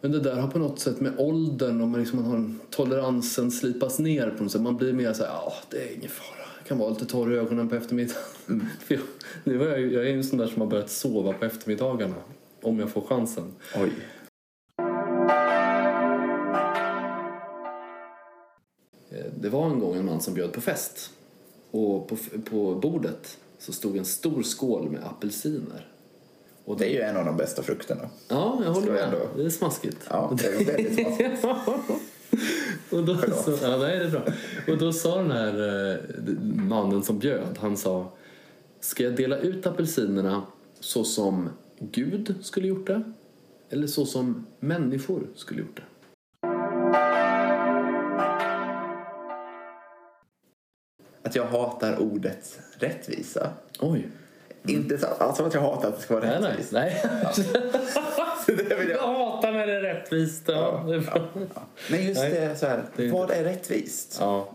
Men det där har på något sätt med åldern och man liksom, man har toleransen slipas ner på något sätt. Man blir mer så här, ja det är ingen fara. Jag kan vara lite torr i ögonen på eftermiddagen. För jag, nu jag, är ju en sån där som har börjat sova på eftermiddagarna. Om jag får chansen. Oj. Eh, Det var en gång en man som bjöd på fest. Och på, på bordet så stod en stor skål med apelsiner. Och Det är ju en av de bästa frukterna. Ja, jag håller med. ändå- Det är smaskigt. Ja, det är väldigt smaskigt. och då, Förlåt. så, ja, nej, det är bra. Och då sa den här eh, mannen som bjöd, han sa Ska jag dela ut apelsinerna så som Gud skulle gjort det? Eller så som människor skulle gjort det? Att jag hatar ordet rättvisa. Oj. Inte så, alltså att jag hatar att det ska vara Nej, nej. rättvist. nej. det vill Jag jag. hatar när det är rättvist. Ja, det är bra. Men just Nej. det, så här, Det är vad är rättvist? Ja.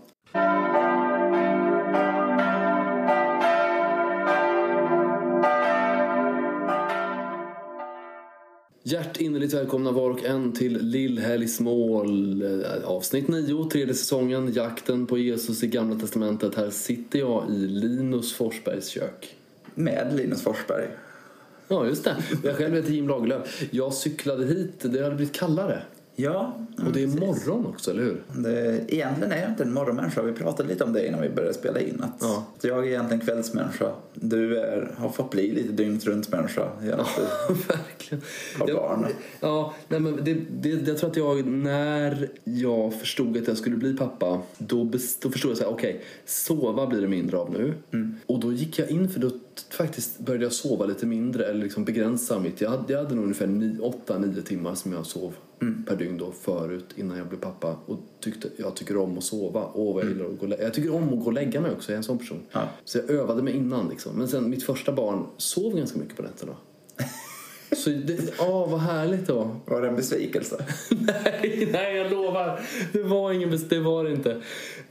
Hjärtinnerligt välkomna var och en till Lillhelgs mål. eh, Avsnitt 9, tredje säsongen, jakten på Jesus i Gamla Testamentet. Här sitter jag i Linus Forsbergs kök. Med Linus Forsberg. Ja, just det. Jag själv heter Jim Lagerlöf. Jag cyklade hit, det hade blivit kallare. Ja, Och det är morgon också, eller hur? det, egentligen är jag inte en morgonmänniska. Vi pratade lite om det innan vi började spela in. Att Ja. att jag är egentligen kvällsmänniska. Du är, har fått bli lite dygnet runt människa. Jag inte- Verkligen. Har barn. Ja, nej, men det, det, jag tror att jag, när jag förstod att jag skulle bli pappa, då, bes, då förstod jag här, okej, sova blir det mindre av nu. Och då gick jag in för då faktiskt började jag sova lite mindre, eller liksom begränsa mitt. Jag hade, jag hade nog ungefär 8-9 timmar som jag sov per dygn då förut, innan jag blev pappa. Och tyckte, jag tycker om att sova. Åh, vad jag gillar att gå Jag tycker om att gå och lägga mig också, jag är en sån person. Ja. Så jag övade mig innan liksom. Men sen mitt första barn sov ganska mycket på nätterna. Så det, åh, vad härligt då. Var det en besvikelse? nej, nej, jag lovar. Det var ingen det var det inte.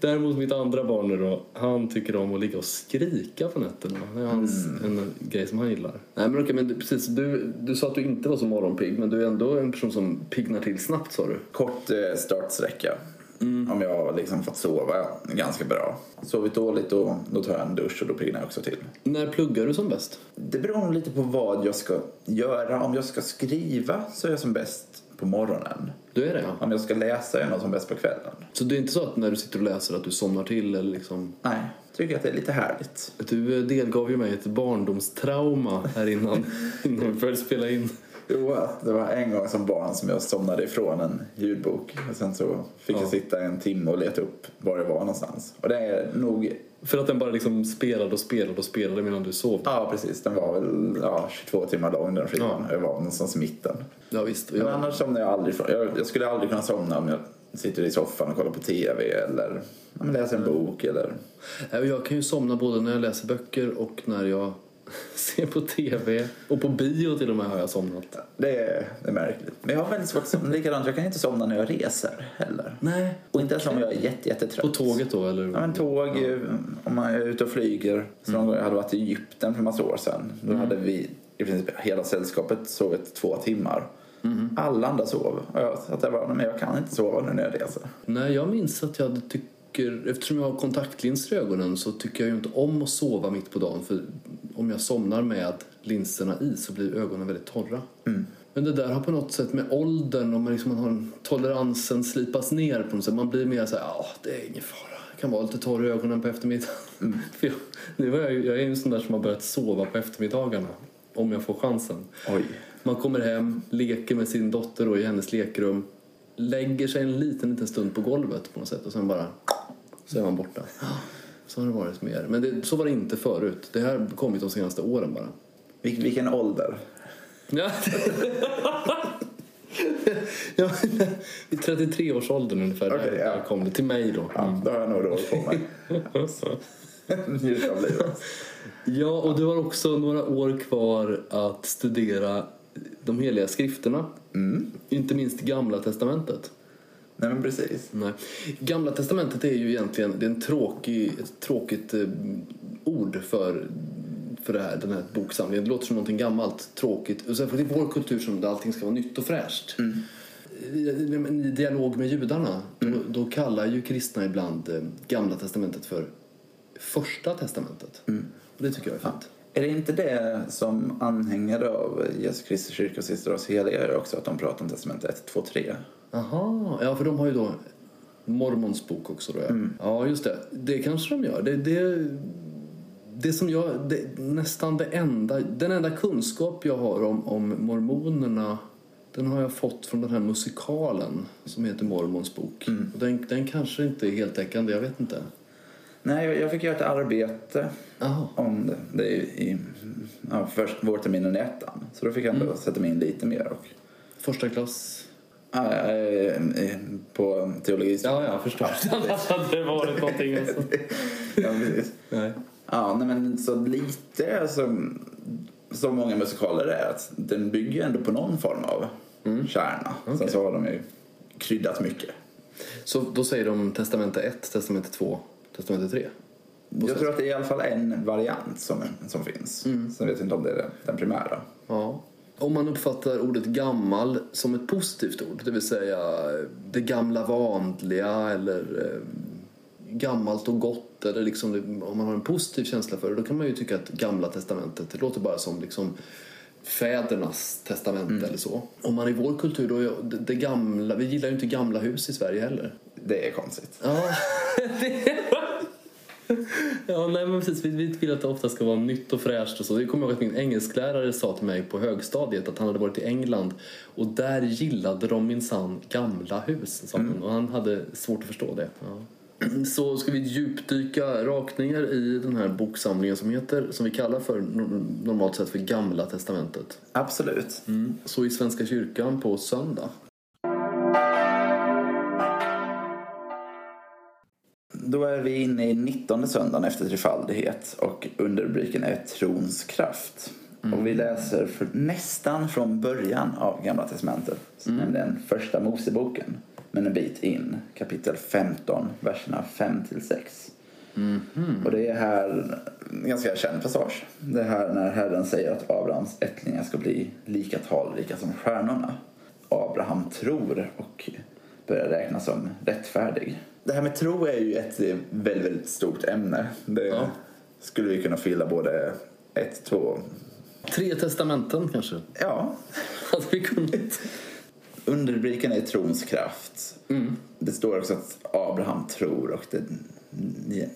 Däremot mitt andra barn nu då, han tycker om att ligga och skrika på nätterna. Det är hans, en grej som han gillar. Nej men okej, men du, precis, du, du sa att du inte var så morgonpigg, men du är ändå en person som piggnar till snabbt sa du. Kort eh, startsträcka. Om jag har liksom fått sova ganska bra. Sovit dåligt då, då tar jag en dusch och då piggnar jag också till. När pluggar du som bäst? Det beror nog lite på vad jag ska göra. Om jag ska skriva så är jag som bäst på morgonen. Du är det ja. Om jag ska läsa är jag nog som bäst på kvällen. Så det är inte så att när du sitter och läser att du somnar till eller liksom Nej, tycker att det är lite härligt. Du delgav ju mig ett barndomstrauma här innan, innan vi började spela in. Jo, det var en gång som barn som jag somnade ifrån en ljudbok. Och sen så fick Ja. jag sitta en timme och leta upp var det var någonstans. Och det är nog... För att den bara liksom spelade och spelade och spelade medan du sov. Ja, precis. Den var väl ja, 22 timmar lång den skivan. Jag var någonstans i mitten. Ja, visst. Men jag, annars somnar jag aldrig från. Jag, jag skulle aldrig kunna somna om jag sitter i soffan och kollar på TV eller ja, läser en bok eller... Jag kan ju somna både när jag läser böcker och när jag ser på TV. Och på bio till och med har jag somnat. Det är, det är märkligt. Men jag har väldigt svårt att somna. Likadant, jag kan inte somna när jag reser heller. Nej. Och inte ens om jag är jätte, jättetrött. På tåget då eller? Ja, men tåg, eh, om man är ute och flyger. Så någon gång jag hade varit i Egypten för massa år sedan. Då hade vi i princip hela sällskapet sovit två timmar. Alla andra sov. Och jag satt där bara, men jag kan inte sova nu när jag reser. Nej, jag minns att jag tycker, eftersom jag har kontaktlinser i ögonen så tycker jag inte om att sova mitt på dagen. För om jag somnar med linserna i så blir ögonen väldigt torra. Men det där har på något sätt med åldern och man, liksom, man har toleransen slipas ner på något sätt. Man blir mer så ja det är ingen fara. Jag kan vara lite torr i ögonen på eftermiddagen. För jag, nu var jag, jag är ju en sån där som har börjat sova på eftermiddagarna. Om jag får chansen. Oj. Man kommer hem, leker med sin dotter då i hennes lekrum. Lägger sig en liten, liten stund på golvet på något sätt och sen bara så är man borta. Så har det varit mer. Men det, så var det inte förut. Det här har kommit de senaste åren bara. Vil, vilken ålder? Ja. ja, I 33-årsåldern ungefär. Där, ja. där kom det till mig då. Ja, då har jag några år på mig. Av livet. Ja, och du har också några år kvar att studera de heliga skrifterna. Inte minst Gamla testamentet. Nej men precis. Nej. Gamla testamentet är ju egentligen det är en tråkig, ett tråkigt eh, ord för, för det här, den här boksamlingen. Det låter som någonting gammalt, tråkigt. Och särskilt i vår kultur som allting ska vara nytt och fräscht. i dialog med judarna, då, då kallar ju kristna ibland eh, Gamla Testamentet för Första Testamentet. Och det tycker jag är fint. Är det inte det som anhängare av Jesu Kristi kyrka och Sista dags heliga gör också? Att de pratar om testamentet 1, 2, 3? Aha, ja för de har ju då Mormons bok också då ja. Ja just det, det kanske de gör. Det, det, det som jag, det, nästan det enda, den enda kunskap jag har om, om mormonerna den har jag fått från den här musikalen som heter Mormons bok. Och den, den kanske inte är heltäckande, jag vet inte. Nej, jag- fick göra ett arbete Aha. om det. Det är i ja, först vårterminen i ettan. Så då fick jag ändå sätta mig in lite mer. Och, Första klass. Ja, eh, eh, på teologi. Ja, jag förstår. Annars hade det varit någonting alltså. ja, precis. Nej. Ja, nej, men så lite som, som många musikaler är att den bygger ändå på någon form av kärna. Sen Okej. så har de ju kryddat mycket. Så då säger de testamente 1, testamente 2, testamente 3? Jag tror att det är i alla fall en variant som, som finns. Sen vet jag inte om det är den primära. Ja. Om man uppfattar ordet gammal som ett positivt ord, det vill säga det gamla vanliga eller eh, gammalt och gott eller liksom om man har en positiv känsla för det då kan man ju tycka att gamla testamentet det låter bara som liksom fädernas testamente eller så. Om man i vår kultur då, det, det gamla, vi gillar ju inte gamla hus i Sverige heller. Det är konstigt. Ja, det... Ja, nej men precis. Vi, vi vill att det ofta ska vara nytt och fräscht och så. Det kommer jag ihåg att min engelsklärare sa till mig på högstadiet att han hade varit i England och där gillade de minsann gamla hus. Sa han. Och han hade svårt att förstå det. Ja. Så ska vi djupdyka rakt ner i den här boksamlingen som heter, som vi kallar för no- normalt sett för Gamla Testamentet. Absolut. Så i Svenska kyrkan på söndag. Då är vi inne i 19 söndagen efter trefaldighet och underrubriken är Trons kraft. Och vi läser för, nästan från början av Gamla Testamentet, nämligen första Moseboken, men en bit in, kapitel 15, verserna 5 till 6. Och det är här en ganska känd passage. Det är här när Herren säger att Abrahams ättlingar ska bli lika talrika som stjärnorna. Abraham tror och börjar räknas som rättfärdig. Det här med tro är ju ett väldigt, väldigt stort ämne. Det Ja. skulle vi kunna fylla både ett, två... Tre testamenten kanske. Ja, Hade vi kunnat. underrubriken är trons kraft. Det står också att Abraham tror och det,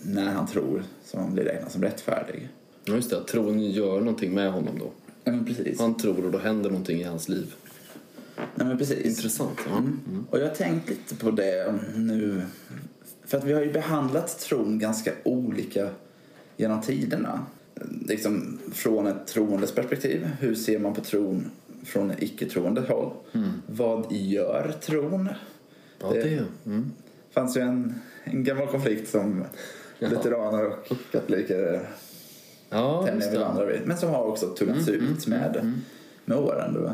när han tror som han blir räknad som rättfärdig. Ja, just det. Att tron gör någonting med honom då. Ja, precis. Han tror och då händer någonting i hans liv. Ja, men precis. Intressant. Ja. Mm. Och jag har tänkt lite på det nu. För att vi har ju behandlat tron ganska olika genom tiderna. Liksom från ett troendes perspektiv. Hur ser man på tron från ett icke-troende håll? Vad gör tron? Ja, det. Mm. fanns ju en, en gammal konflikt som Jaha. lutheraner och katoliker Ja, tämligen det. bevandrade vid. Men som har också tunnats ut med, med åren. Då.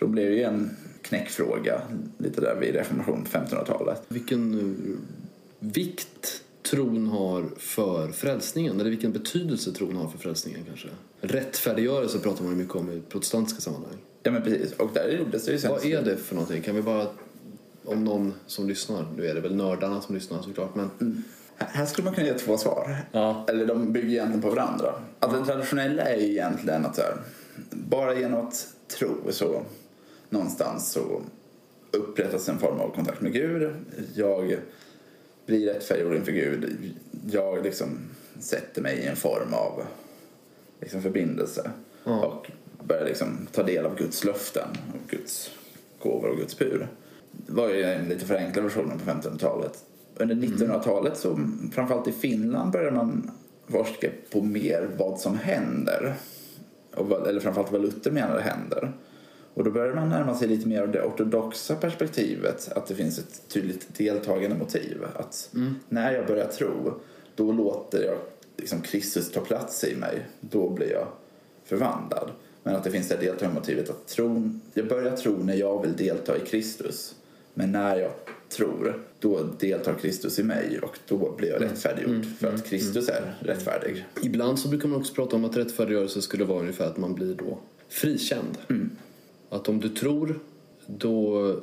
Tror det blev ju en knäckfråga lite där vid reformation på 1500-talet. Vilken eh, vikt tron har för frälsningen, eller vilken betydelse tron har för frälsningen kanske. Rättfärdiggörelse pratar man ju mycket om i protestantiska sammanhang. Ja men precis. Och där gjordes det ju sen. Vad är det för någonting? Kan vi bara, om någon som lyssnar, nu är det väl nördarna som lyssnar såklart, men Här- Här skulle man kunna ge två svar. Ja. Eller de bygger egentligen på varandra. Att det traditionella är ju egentligen att så här, bara genom att tro så någonstans så upprättas en form av kontakt med Gud. Jag blir rättfärdiggjord inför Gud. Jag liksom sätter mig i en form av liksom förbindelse. Ja. Och börjar liksom ta del av Guds löften och Guds gåvor och Guds bur. Det var ju en lite förenklad version på 1500-talet. Under 1900-talet, så framförallt i Finland, började man forska på mer vad som händer. Och eller framförallt vad Luther menade händer. Och då började man närma sig lite mer av det ortodoxa perspektivet. Att det finns ett tydligt deltagande motiv. Att när jag börjar tro, då låter jag liksom Kristus ta plats i mig. Då blir jag förvandlad. Men att det finns det deltagande motivet att tron, jag börjar tro när jag vill delta i Kristus. Men när jag tror, då deltar Kristus i mig och då blir jag rättfärdiggjord. För att Kristus är rättfärdig. ibland så brukar man också prata om att rättfärdiggörelse skulle vara ungefär att man blir då frikänd. Att om du tror, då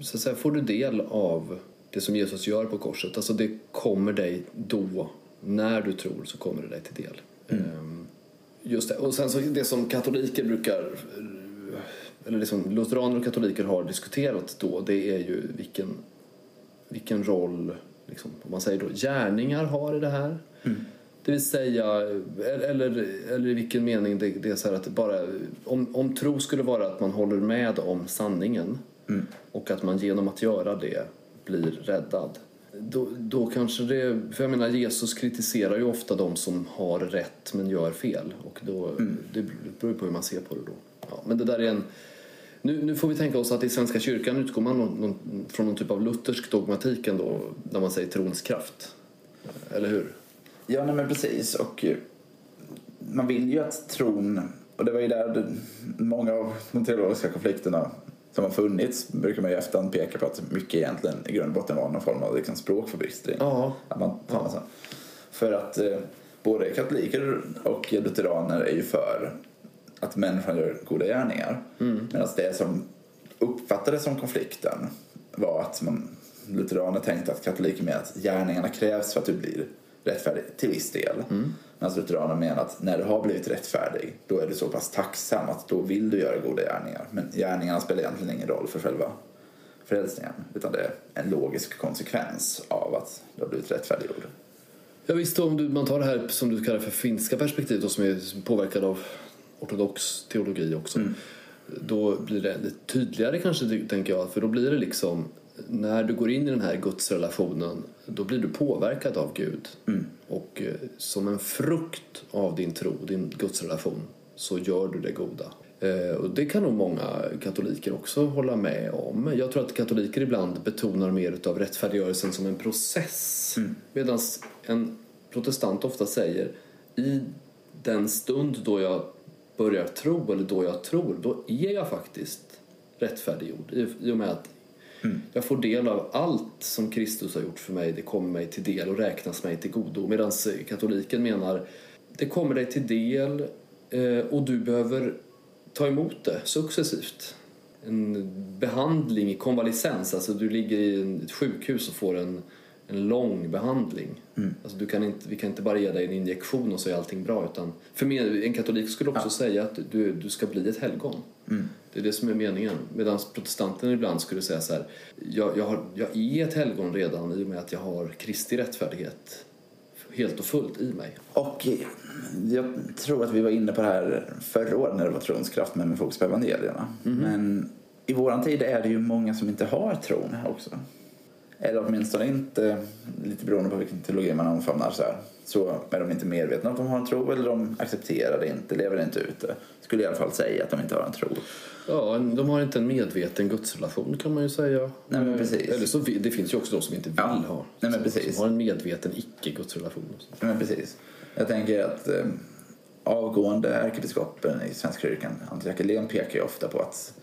så säga, får du del av det som Jesus gör på korset. Alltså det kommer dig då, när du tror så kommer det dig till del. Mm. Just det. Och sen så det som katoliker brukar, eller det som lutheraner och katoliker har diskuterat då, det är ju vilken, vilken roll, liksom, om man säger då, gärningar har i det här. Mm. Det vill säga, eller, eller i vilken mening det, det är så här att bara, om, om tro skulle vara att man håller med om sanningen mm. och att man genom att göra det blir räddad. Då, då kanske det, för jag menar Jesus kritiserar ju ofta de som har rätt men gör fel och då, mm. det beror på hur man ser på det då. Ja, men det där är en, nu, nu får vi tänka oss att i Svenska kyrkan utgår man någon, någon, från någon typ av luthersk dogmatik ändå, när man säger trons kraft. Eller hur? Ja, nej, men precis. Och man vill ju att tron, och det var ju där många av de teologiska konflikterna som har funnits brukar man ju efterhand peka på att mycket egentligen i grund och botten var någon form av liksom språkförbistring. Ja. Att man, ja. För att eh, både katoliker och lutheraner är ju för att människan gör goda gärningar. Mm. Medan det som uppfattades som konflikten var att man, lutheraner tänkte att katoliker menar att gärningarna krävs för att du blir rättfärdig till viss del. Mm. Medan lutheraner menar att när du har blivit rättfärdig då är du så pass tacksam att då vill du göra goda gärningar. Men gärningarna spelar egentligen ingen roll för själva frälsningen utan det är en logisk konsekvens av att du har blivit rättfärdiggjord. Ja, visst, om du, man tar det här som du kallar för finska perspektivet som är påverkad av ortodox teologi också. Mm. Då blir det tydligare kanske, tänker jag. För då blir det liksom, när du går in i den här gudsrelationen, då blir du påverkad av Gud. Mm. Och eh, som en frukt av din tro, din gudsrelation, så gör du det goda. Eh, och det kan nog många katoliker också hålla med om. Jag tror att katoliker ibland betonar mer av rättfärdiggörelsen som en process. Mm. Medan en protestant ofta säger i den stund då jag börjar tro eller då jag tror, då är jag faktiskt rättfärdiggjord. I och med att mm. jag får del av allt som Kristus har gjort för mig. Det kommer mig till del och räknas mig till godo. Medan katoliken menar det kommer dig till del eh, och du behöver ta emot det successivt. En behandling i konvalescens, alltså du ligger i ett sjukhus och får en en lång behandling. Mm. Alltså du kan inte, vi kan inte bara ge dig en injektion och är allting bra. Utan för mig, en katolik skulle också ja. säga att du, du ska bli ett helgon. Mm. Det är det som är meningen. Medan protestanten ibland skulle säga så här, jag, jag, har, jag är ett helgon redan i och med att jag har Kristi rättfärdighet helt och fullt i mig. Och jag tror att vi var inne på det här förra året när det var trons kraft med fokus på evangelierna. Mm. Men i våran tid är det ju många som inte har tron också. Eller åtminstone inte, lite beroende på vilken teologi man omfamnar, så, här, så är de inte medvetna om att de har en tro eller de accepterar det inte, lever det inte ut det. Skulle i alla fall säga att de inte har en tro. Ja, de har inte en medveten gudsrelation kan man ju säga. Nej, men precis. Eller så, det finns ju också de som inte vill ja. ha. Nej, men precis. Som har en medveten icke-gudsrelation. Nej, men precis. Jag tänker att eh, avgående ärkebiskopen i Svenska kyrkan, Andreas Helén, pekar ju ofta på att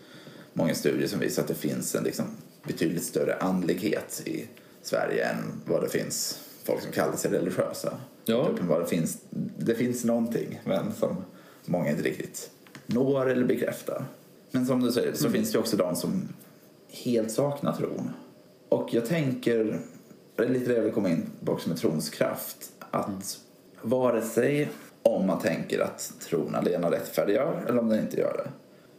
många studier som visar att det finns en liksom, betydligt större andlighet i Sverige än vad det finns folk som kallar sig religiösa. Ja. Det, finns, det finns någonting men som många inte riktigt når eller bekräftar. Men som du säger så mm. finns det också de som helt saknar tron. Och jag tänker, det är lite det jag vill komma in på också med trons kraft, att mm. vare sig om man tänker att tron alena rättfärdiggör eller om den inte gör det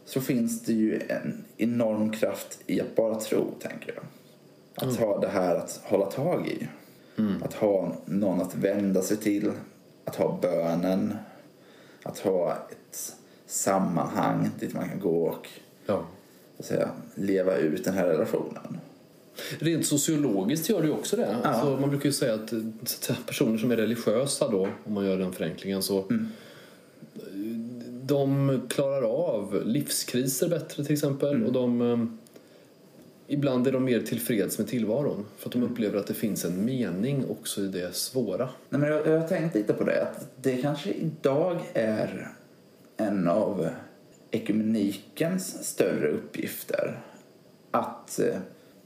så finns det ju en enorm kraft i att bara tro, tänker jag. Att mm. ha det här att hålla tag i. Mm. Att ha någon att vända sig till. Att ha bönen. Att ha ett sammanhang dit man kan gå och ja. säga, leva ut den här relationen. Rent sociologiskt gör det ju också det. Ja. Alltså, man brukar ju säga att, att personer som är religiösa då, om man gör den förenklingen, så mm de klarar av livskriser bättre till exempel. Mm. Och de, eh, ibland är de mer tillfreds med tillvaron för att de mm. upplever att det finns en mening också i det svåra. Nej, men jag, jag har tänkt lite på det, att det kanske idag är en av ekumenikens större uppgifter att eh,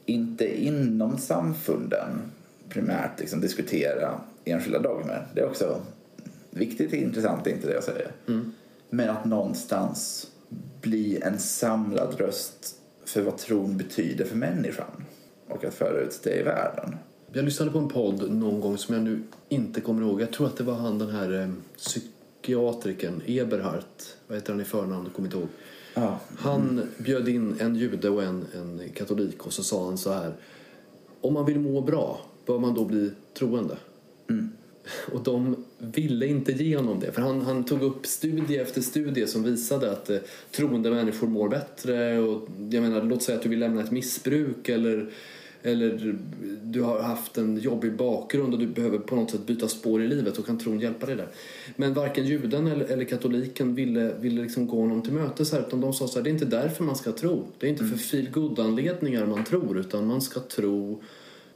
inte inom samfunden primärt liksom, diskutera enskilda dogmer. Det är också viktigt och intressant, inte det jag säger. Mm. Men att någonstans bli en samlad röst för vad tron betyder för människan och att föra ut det i världen. Jag lyssnade på en podd någon gång som jag nu inte kommer ihåg. Jag tror att det var han den här eh, psykiatrikern Eberhardt. Vad heter han i förnamn? Jag kommer inte ihåg. Ja. Han bjöd in en jude och en, en katolik och så sa han så här. Om man vill må bra, bör man då bli troende? Och de ville inte ge honom det. För han, han tog upp studie efter studie som visade att eh, troende människor mår bättre. Och, jag menar, låt säga att du vill lämna ett missbruk eller, eller du har haft en jobbig bakgrund och du behöver på något sätt byta spår i livet och kan tron hjälpa dig där. Men varken juden eller, eller katoliken ville, ville liksom gå honom till mötes här utan de sa så här, det är inte därför man ska tro. Det är inte för feel anledningar man tror utan man ska tro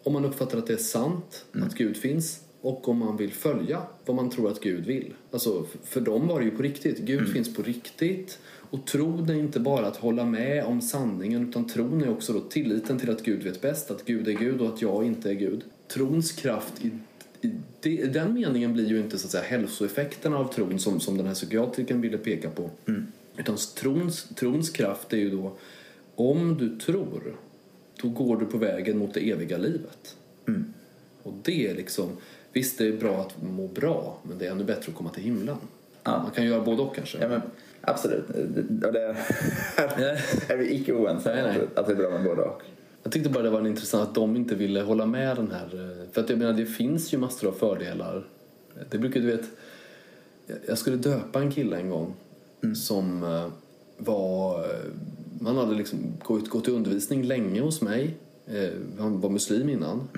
om man uppfattar att det är sant, att Gud finns och om man vill följa vad man tror att Gud vill. Alltså, för dem var det ju på riktigt. Gud finns på riktigt. Och tron är inte bara att hålla med om sanningen utan tron är också då tilliten till att Gud vet bäst, att Gud är Gud och att jag inte är Gud. Trons kraft i, i, det, den meningen blir ju inte så att säga hälsoeffekterna av tron som, som den här psykiatrikern ville peka på. Utan trons, trons kraft är ju då om du tror då går du på vägen mot det eviga livet. Och det är liksom, visst det är bra att må bra, men det är ännu bättre att komma till himlen. Ja. Man kan göra både och kanske. Ja, men, absolut. Och det är vi icke oense om att det är bra med både och. Jag tyckte bara det var intressant att de inte ville hålla med den här. eh, För att jag menar, det finns ju massor av fördelar. Det brukar du vet. jag- skulle döpa en kille en gång som eh, var... eh, Han hade liksom gått, gått i undervisning länge hos mig. Han var muslim innan.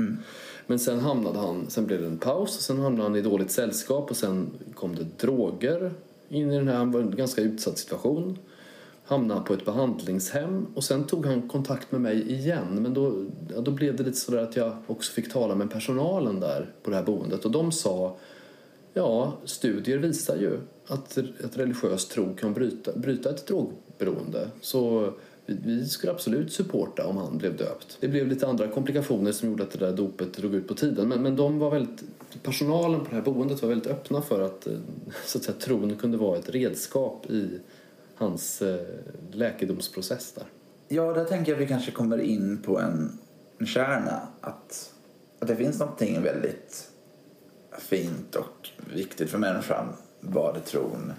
Men sen hamnade han, sen blev det en paus och sen hamnade han i dåligt sällskap och sen kom det droger in i den här, han var i en ganska utsatt situation hamnade på ett behandlingshem och sen tog han kontakt med mig igen. Men då, ja, då blev det lite sådär att jag också fick tala med personalen där på det här boendet och de sa ja, studier visar ju att, att religiös tro kan bryta, bryta ett drogberoende. Så vi, skulle absolut supporta om han blev döpt. Det blev lite andra komplikationer som gjorde att det där dopet drog ut på tiden. Men, men de var väldigt, personalen på det här boendet var väldigt öppna för att, eh, så att säga, tron kunde vara ett redskap i hans eh, läkedomsprocess där. Ja, där tänker jag att vi kanske kommer in på en, en kärna. Att, att det finns någonting väldigt fint och viktigt för människan vad tron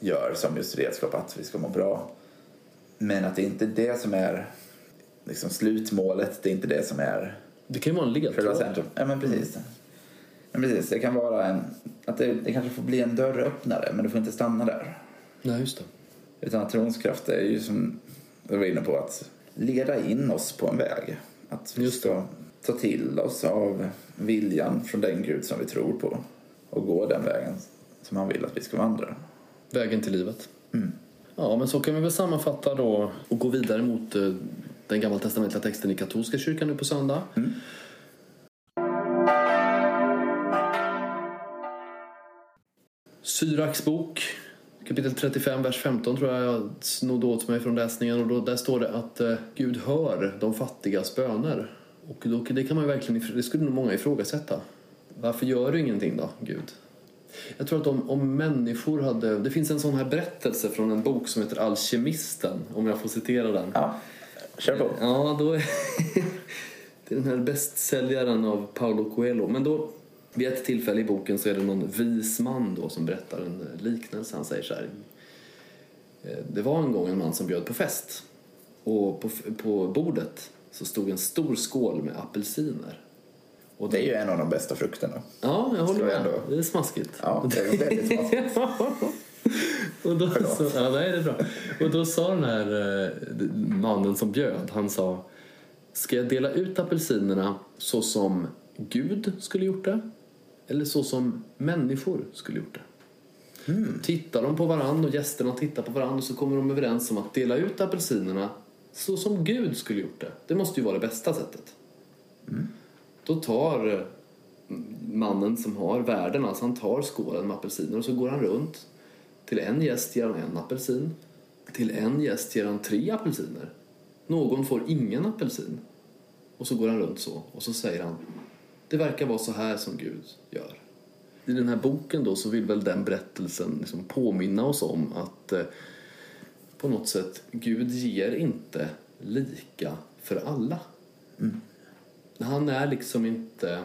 gör som just redskap att vi ska må bra. Men att det inte är det som är liksom slutmålet, det är inte det som är Det kan ju vara en ledtråd. centrum. Ja, men precis. Men precis, det kan vara en, att det, det kanske får bli en dörröppnare men det får inte stanna där. Nej, just det. Utan att trons kraft är ju som jag var inne på att leda in oss på en väg. Att vi Just ska ta till oss av viljan från den Gud som vi tror på och gå den vägen som han vill att vi ska vandra. Vägen till livet. Ja, men så kan vi väl sammanfatta då och gå vidare mot eh, den gammaltestamentliga texten i katolska kyrkan nu på söndag. Syraks bok, kapitel 35, vers 15 tror jag jag snodde åt mig från läsningen. Och då, där står det att eh, Gud hör de fattigas böner. Och då, det kan man verkligen, det skulle nog många ifrågasätta. Varför gör du ingenting då, Gud? Jag tror att om, om människor hade... Det finns en sån här berättelse från en bok som heter Alkemisten, om jag får citera den. Ja, kör på. Ja, då är det är den här bästsäljaren av Paulo Coelho. Men då, vid ett tillfälle i boken så är det någon vis man då som berättar en liknelse. Han säger så här. eh, Det var en gång en man som bjöd på fest. Och på, på bordet så stod en stor skål med apelsiner. Och Det är ju en av de bästa frukterna. Ja, jag håller med. ändå- Det är smaskigt. Ja, det är väldigt smaskigt. och då, Förlåt. så, ja, nej, det är bra. Och då sa den här eh, mannen som bjöd, han sa Ska jag dela ut apelsinerna så som Gud skulle gjort det? Eller så som människor skulle gjort det? Tittar de på varandra och gästerna tittar på varandra så kommer de överens om att dela ut apelsinerna så som Gud skulle gjort det. Det måste ju vara det bästa sättet. Då tar mm, mannen som har värden alltså han tar skålen med apelsiner och så går han runt. Till en gäst ger han en apelsin. Till en gäst ger han tre apelsiner. Någon får ingen apelsin. Och så går han runt så och så säger han Det verkar vara så här som Gud gör. I den här boken då så vill väl den berättelsen liksom påminna oss om att eh, på något sätt Gud ger inte lika för alla. Mm. Han är liksom inte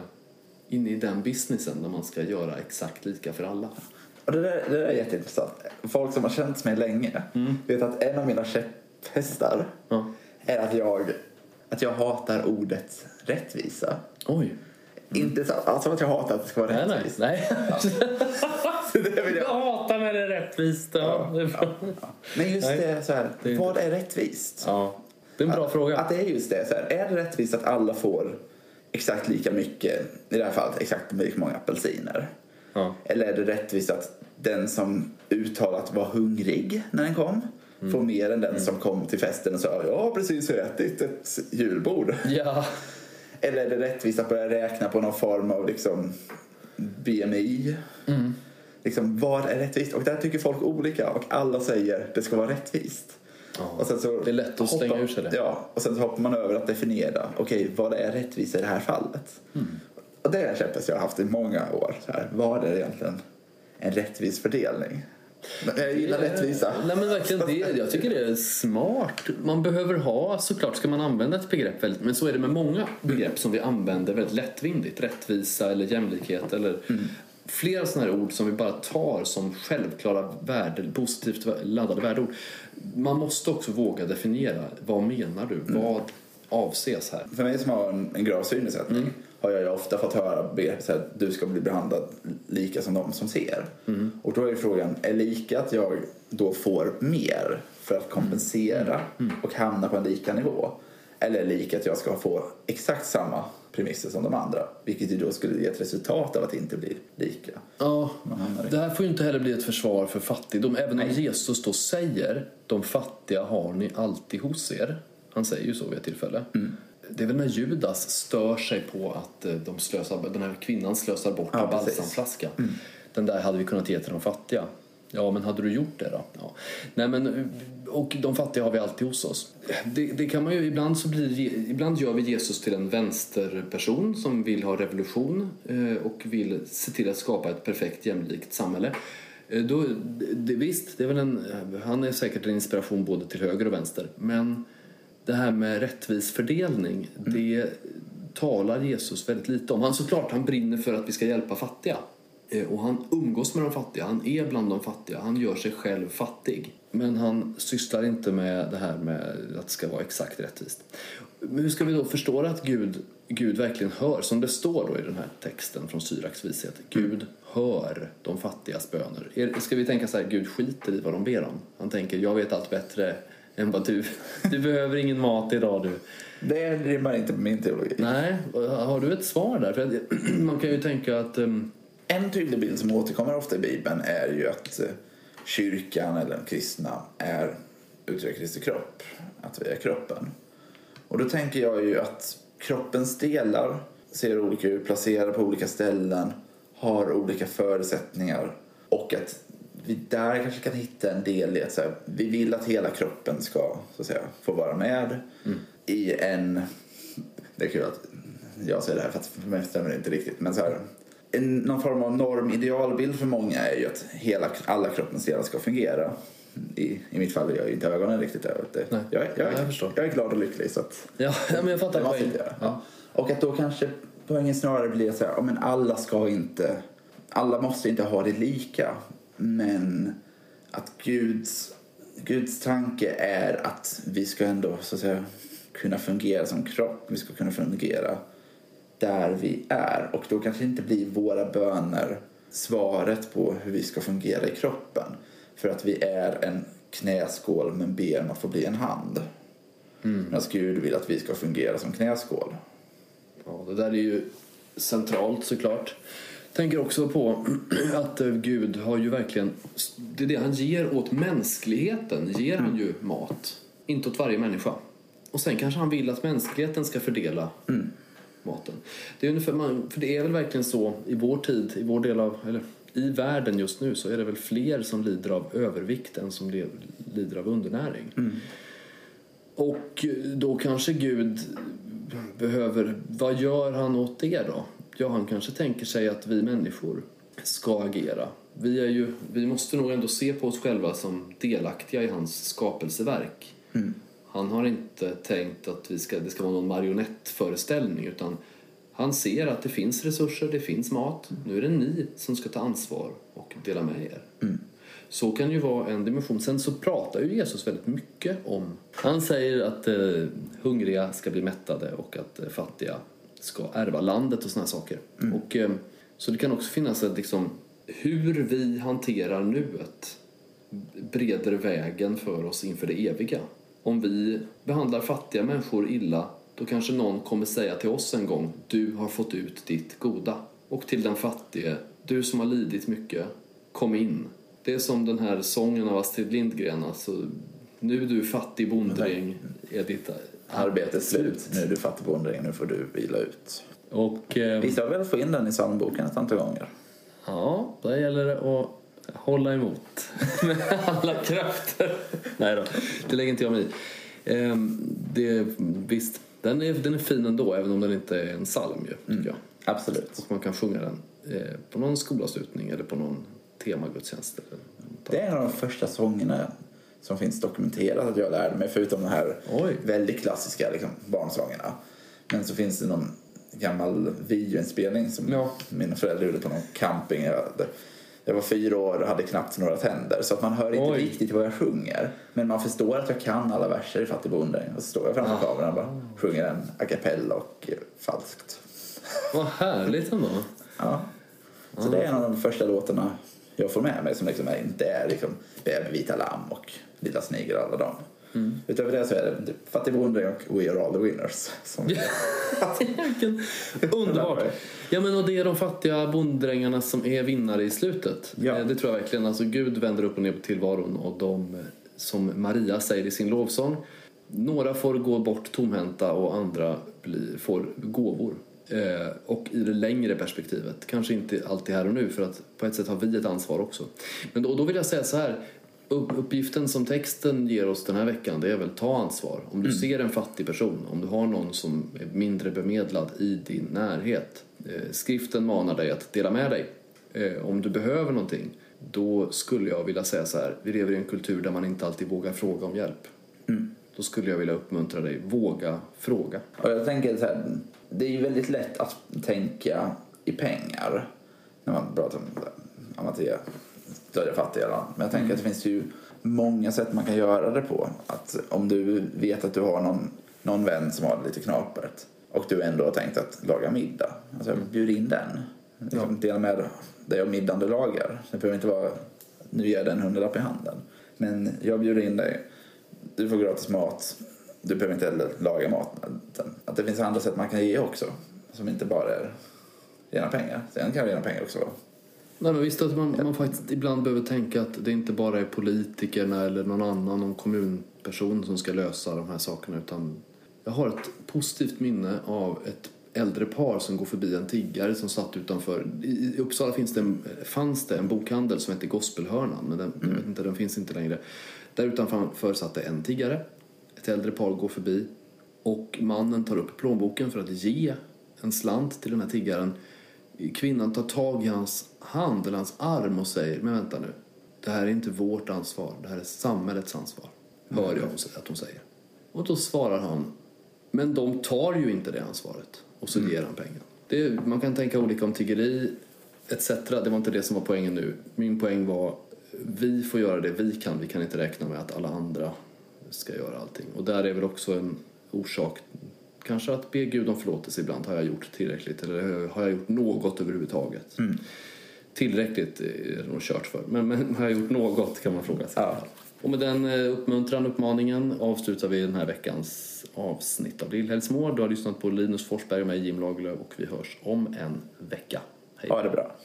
inne i den businessen när man ska göra exakt lika för alla. Och det, där, det där är jätteintressant. Folk som har känt mig länge vet att en av mina käpphästar Ja. är att jag, att jag hatar ordet rättvisa. Oj. Inte så, alltså att jag hatar att det ska vara Nej, nej. rättvist. nej. Det vill Jag jag. hatar när det är rättvist. Ja. Ja, ja, ja. Men just Nej, det, så här, det är inte- vad är rättvist? ja. Det är en bra att, fråga. Att det är just det. Så här, är det rättvist att alla får exakt lika mycket, i det här fallet exakt lika många apelsiner? Ja. Eller är det rättvist att den som uttalat var hungrig när den kom Mm. får mer än den som kom till festen och sa jag har precis ätit ett julbord? Ja. Eller är det rättvist att börja räkna på någon form av liksom BMI? Mm. Liksom, vad är rättvist? Och där tycker folk olika och alla säger det ska vara rättvist. Och sen så Det är lätt att hoppar- ur sig det. Ja, och sen så hoppar man över att definiera okej, vad är rättvist i det här fallet? Mm. Och det är en käpphäst jag har haft i många år. Så här, vad är egentligen en rättvis fördelning? Jag gillar rättvisa. Nej men verkligen det. Jag tycker det är smart. Man behöver ha, såklart ska man använda ett begrepp väldigt, men så är det med många begrepp som vi använder väldigt lättvindigt. Rättvisa eller jämlikhet eller flera sådana här ord som vi bara tar som självklara värde, positivt laddade värdeord. Man måste också våga definiera. Vad menar du? Vad avses här? För mig som har en, en grav synnedsättning Mm. har jag ofta fått höra begreppet så här, du ska bli behandlad lika som de som ser. Mm. Och då är frågan, är lika att jag då får mer för att kompensera Mm. och hamna på en lika nivå? Eller är lika att jag ska få exakt samma premisser som de andra? Vilket ju då skulle ge ett resultat av att inte bli lika. Ja, det här får ju inte heller bli ett försvar för fattigdom. Även om Jesus då säger de fattiga har ni alltid hos er. Han säger ju så vid ett tillfälle. Mm. Det är väl när Judas stör sig på att eh, de slösar, den här kvinnan slösar bort Ja, en precis. Mm. balsamflaska. Den där hade vi kunnat ge till de fattiga. Ja, men hade du gjort det då? Ja. Nej, men, eh, och de fattiga har vi alltid hos oss. Det, det kan man ju, ibland, så blir, ibland gör vi Jesus till en vänsterperson som vill ha revolution eh, och vill se till att skapa ett perfekt jämlikt samhälle. Eh, Då, det, visst, det är väl en, han är säkert en inspiration både till höger och vänster. Men det här med rättvis fördelning, det talar Jesus väldigt lite om. Han såklart, han brinner för att vi ska hjälpa fattiga. Eh, Och han umgås med de fattiga, han är bland de fattiga, han gör sig själv fattig. Men han sysslar inte med det här med att det ska vara exakt rättvist. Men hur ska vi då förstå att Gud, Gud verkligen hör, som det står då i den här texten från Syraks vishet, Gud hör de fattigas böner. Ska vi tänka så här, Gud skiter i vad de ber om? Han tänker, jag vet allt bättre än vad du, du behöver ingen mat idag du. Det rimmar inte med min teologi. Nej, har du ett svar där? För man kan ju tänka att ehm, En tydlig bild som återkommer ofta i Bibeln är ju att eh, kyrkan eller de kristna är utgör Kristi kropp. Att vi är kroppen. Och då tänker jag ju att kroppens delar ser olika ut, placerade på olika ställen, har olika förutsättningar och att vi där kanske kan hitta en del i att så här, vi vill att hela kroppen ska så att säga, få vara med i en... Det är kul att jag säger det här för att för mig stämmer det inte riktigt. Men så här, någon form av norm idealbild för många är ju att hela, alla kroppens delar ska fungera. I, I mitt fall är jag inte ögonen riktigt över det. Nej. Jag, jag, jag förstår. jag är glad och lycklig så att ja, men jag fattar poängen. Ja. Och att då kanske poängen snarare blir att ja, men alla ska inte, alla måste inte ha det lika. Men att Guds, Guds tanke är att vi ska ändå så att säga kunna fungera som kropp. Vi ska kunna fungera där vi är. Och då kanske inte blir våra böner svaret på hur vi ska fungera i kroppen. För att vi är en knäskål men ber om att få bli en hand. Mm. Medan Gud vill att vi ska fungera som knäskål. Ja, det där är ju centralt såklart. Tänker också på att eh, Gud har ju verkligen... Det är det han ger åt mänskligheten. Ger han ju mat. Inte åt varje människa. Och sen kanske han vill att mänskligheten ska fördela maten. Det är ungefär, man, för det är väl verkligen så i vår tid, i vår del av... Eller i världen just nu så är det väl fler som lider av övervikt än som lider av undernäring. Och då kanske Gud behöver... Vad gör han åt det då? Ja, han kanske tänker sig att vi människor ska agera. Vi, är ju, vi måste nog ändå se på oss själva som delaktiga i hans skapelseverk. Han har inte tänkt att vi ska, det ska vara någon marionettföreställning utan han ser att det finns resurser, det finns mat. Nu är det ni som ska ta ansvar och dela med er. Så kan ju vara en dimension. Sen så pratar ju Jesus väldigt mycket om... Han säger att eh, hungriga ska bli mättade och att eh, fattiga ska ärva landet och såna här saker. Och, eh, så det kan också finnas ett liksom, hur vi hanterar nuet breder vägen för oss inför det eviga. Om vi behandlar fattiga människor illa då kanske någon kommer säga till oss en gång du har fått ut ditt goda. Och till den fattige, du som har lidit mycket, kom in. Det är som den här sången av Astrid Lindgren. Alltså, nu du fattig bonddräng är ditt Arbete slut. Nu är du fattig bonde, nu får du vila ut. Och eh, Vissa har velat få in den i psalmboken ett antal gånger. ja, där gäller det att hålla emot med alla krafter. Nej då, det lägger inte jag mig i. Ehm, det, visst, den är, den är fin ändå, även om den inte är en psalm ju, jag. Absolut. Och man kan sjunga den eh, på någon skolavslutning eller på någon temagudstjänst. Det är en av de första sångerna som finns dokumenterat att jag lärde mig, förutom de här Oj. väldigt klassiska liksom, barnsångerna. Men så finns det någon gammal videoinspelning som Ja. mina föräldrar gjorde på någon camping. Jag, hade- jag var fyra år och hade knappt några tänder så att man hör inte Oj. riktigt vad jag sjunger. Men man förstår att jag kan alla verser i Fattig bonde. Och så står jag framför kameran och bara sjunger en a cappella och eh, falskt. Vad härligt ändå. Ja. Så det är en av de första låtarna jag får med mig som liksom är, inte är liksom Bäver, vita lamm och Lilla snigel och alla dem. Mm. Utöver det så är det Fattig bonde och We are all the winners. Som underbart. Ja, men och det är de fattiga bonddrängarna som är vinnare i slutet. Ja. Eh, Det tror jag verkligen. Alltså, Gud vänder upp och ner på tillvaron och de, eh, som Maria säger i sin lovsång, några får gå bort tomhänta och andra blir, får gåvor. Eh, och i det längre perspektivet, kanske inte alltid här och nu för att på ett sätt har vi ett ansvar också. Men då, då vill jag säga så här, uppgiften som texten ger oss den här veckan det är väl ta ansvar. Om du ser en fattig person, om du har någon som är mindre bemedlad i din närhet. Eh, skriften manar dig att dela med dig. Eh, om du behöver någonting, då skulle jag vilja säga så här, vi lever i en kultur där man inte alltid vågar fråga om hjälp. Då skulle jag vilja uppmuntra dig, våga fråga. Och jag tänker så här, det är ju väldigt lätt att tänka i pengar när man pratar om Amatea, stödja fattiga land. Men jag tänker att det finns ju många sätt man kan göra det på. Att om du vet att du har någon, någon vän som har det lite knapert och du ändå har tänkt att laga middag. Alltså bjud in den. Liksom Dela med dig av middagen du lagar. Det behöver inte vara nu ger jag dig en hundralapp i handen. Men jag bjuder in dig. Du får gratis mat. Du behöver inte heller laga mat. Att det finns andra sätt man kan ge också. Som inte bara är rena pengar. Sen kan rena pengar också vara. Nej, men visst att man, man faktiskt ibland behöver tänka att det inte bara är politikerna eller någon annan, någon kommunperson som ska lösa de här sakerna utan jag har ett positivt minne av ett äldre par som går förbi en tiggare som satt utanför. I Uppsala finns det en, fanns det en bokhandel som hette Gospelhörnan men den, jag vet inte, den finns inte längre. Där utanför satt det en tiggare. Ett äldre par går förbi och mannen tar upp plånboken för att ge en slant till den här tiggaren. Kvinnan tar tag i hans hand eller hans arm och säger Men vänta nu, det här är inte vårt ansvar, det här är samhällets ansvar. Hör jag att hon säger. Och då svarar han Men de tar ju inte det ansvaret. Och så ger han pengen. Det man kan tänka olika om tiggeri etc. Det var inte det som var poängen nu. Min poäng var vi får göra det vi kan. Vi kan inte räkna med att alla andra ska göra allting. Och där är väl också en orsak kanske att be Gud om förlåtelse ibland. Har jag gjort tillräckligt eller har jag gjort något överhuvudtaget? Tillräckligt är det nog kört för. Men, men har jag gjort något kan man fråga sig. Ja. Och med den eh, uppmuntran uppmaningen avslutar vi den här veckans avsnitt av Lillhällsmål. Du har lyssnat på Linus Forsberg och mig Jim Lagerlöf och vi hörs om en vecka. Hej! Ha det bra.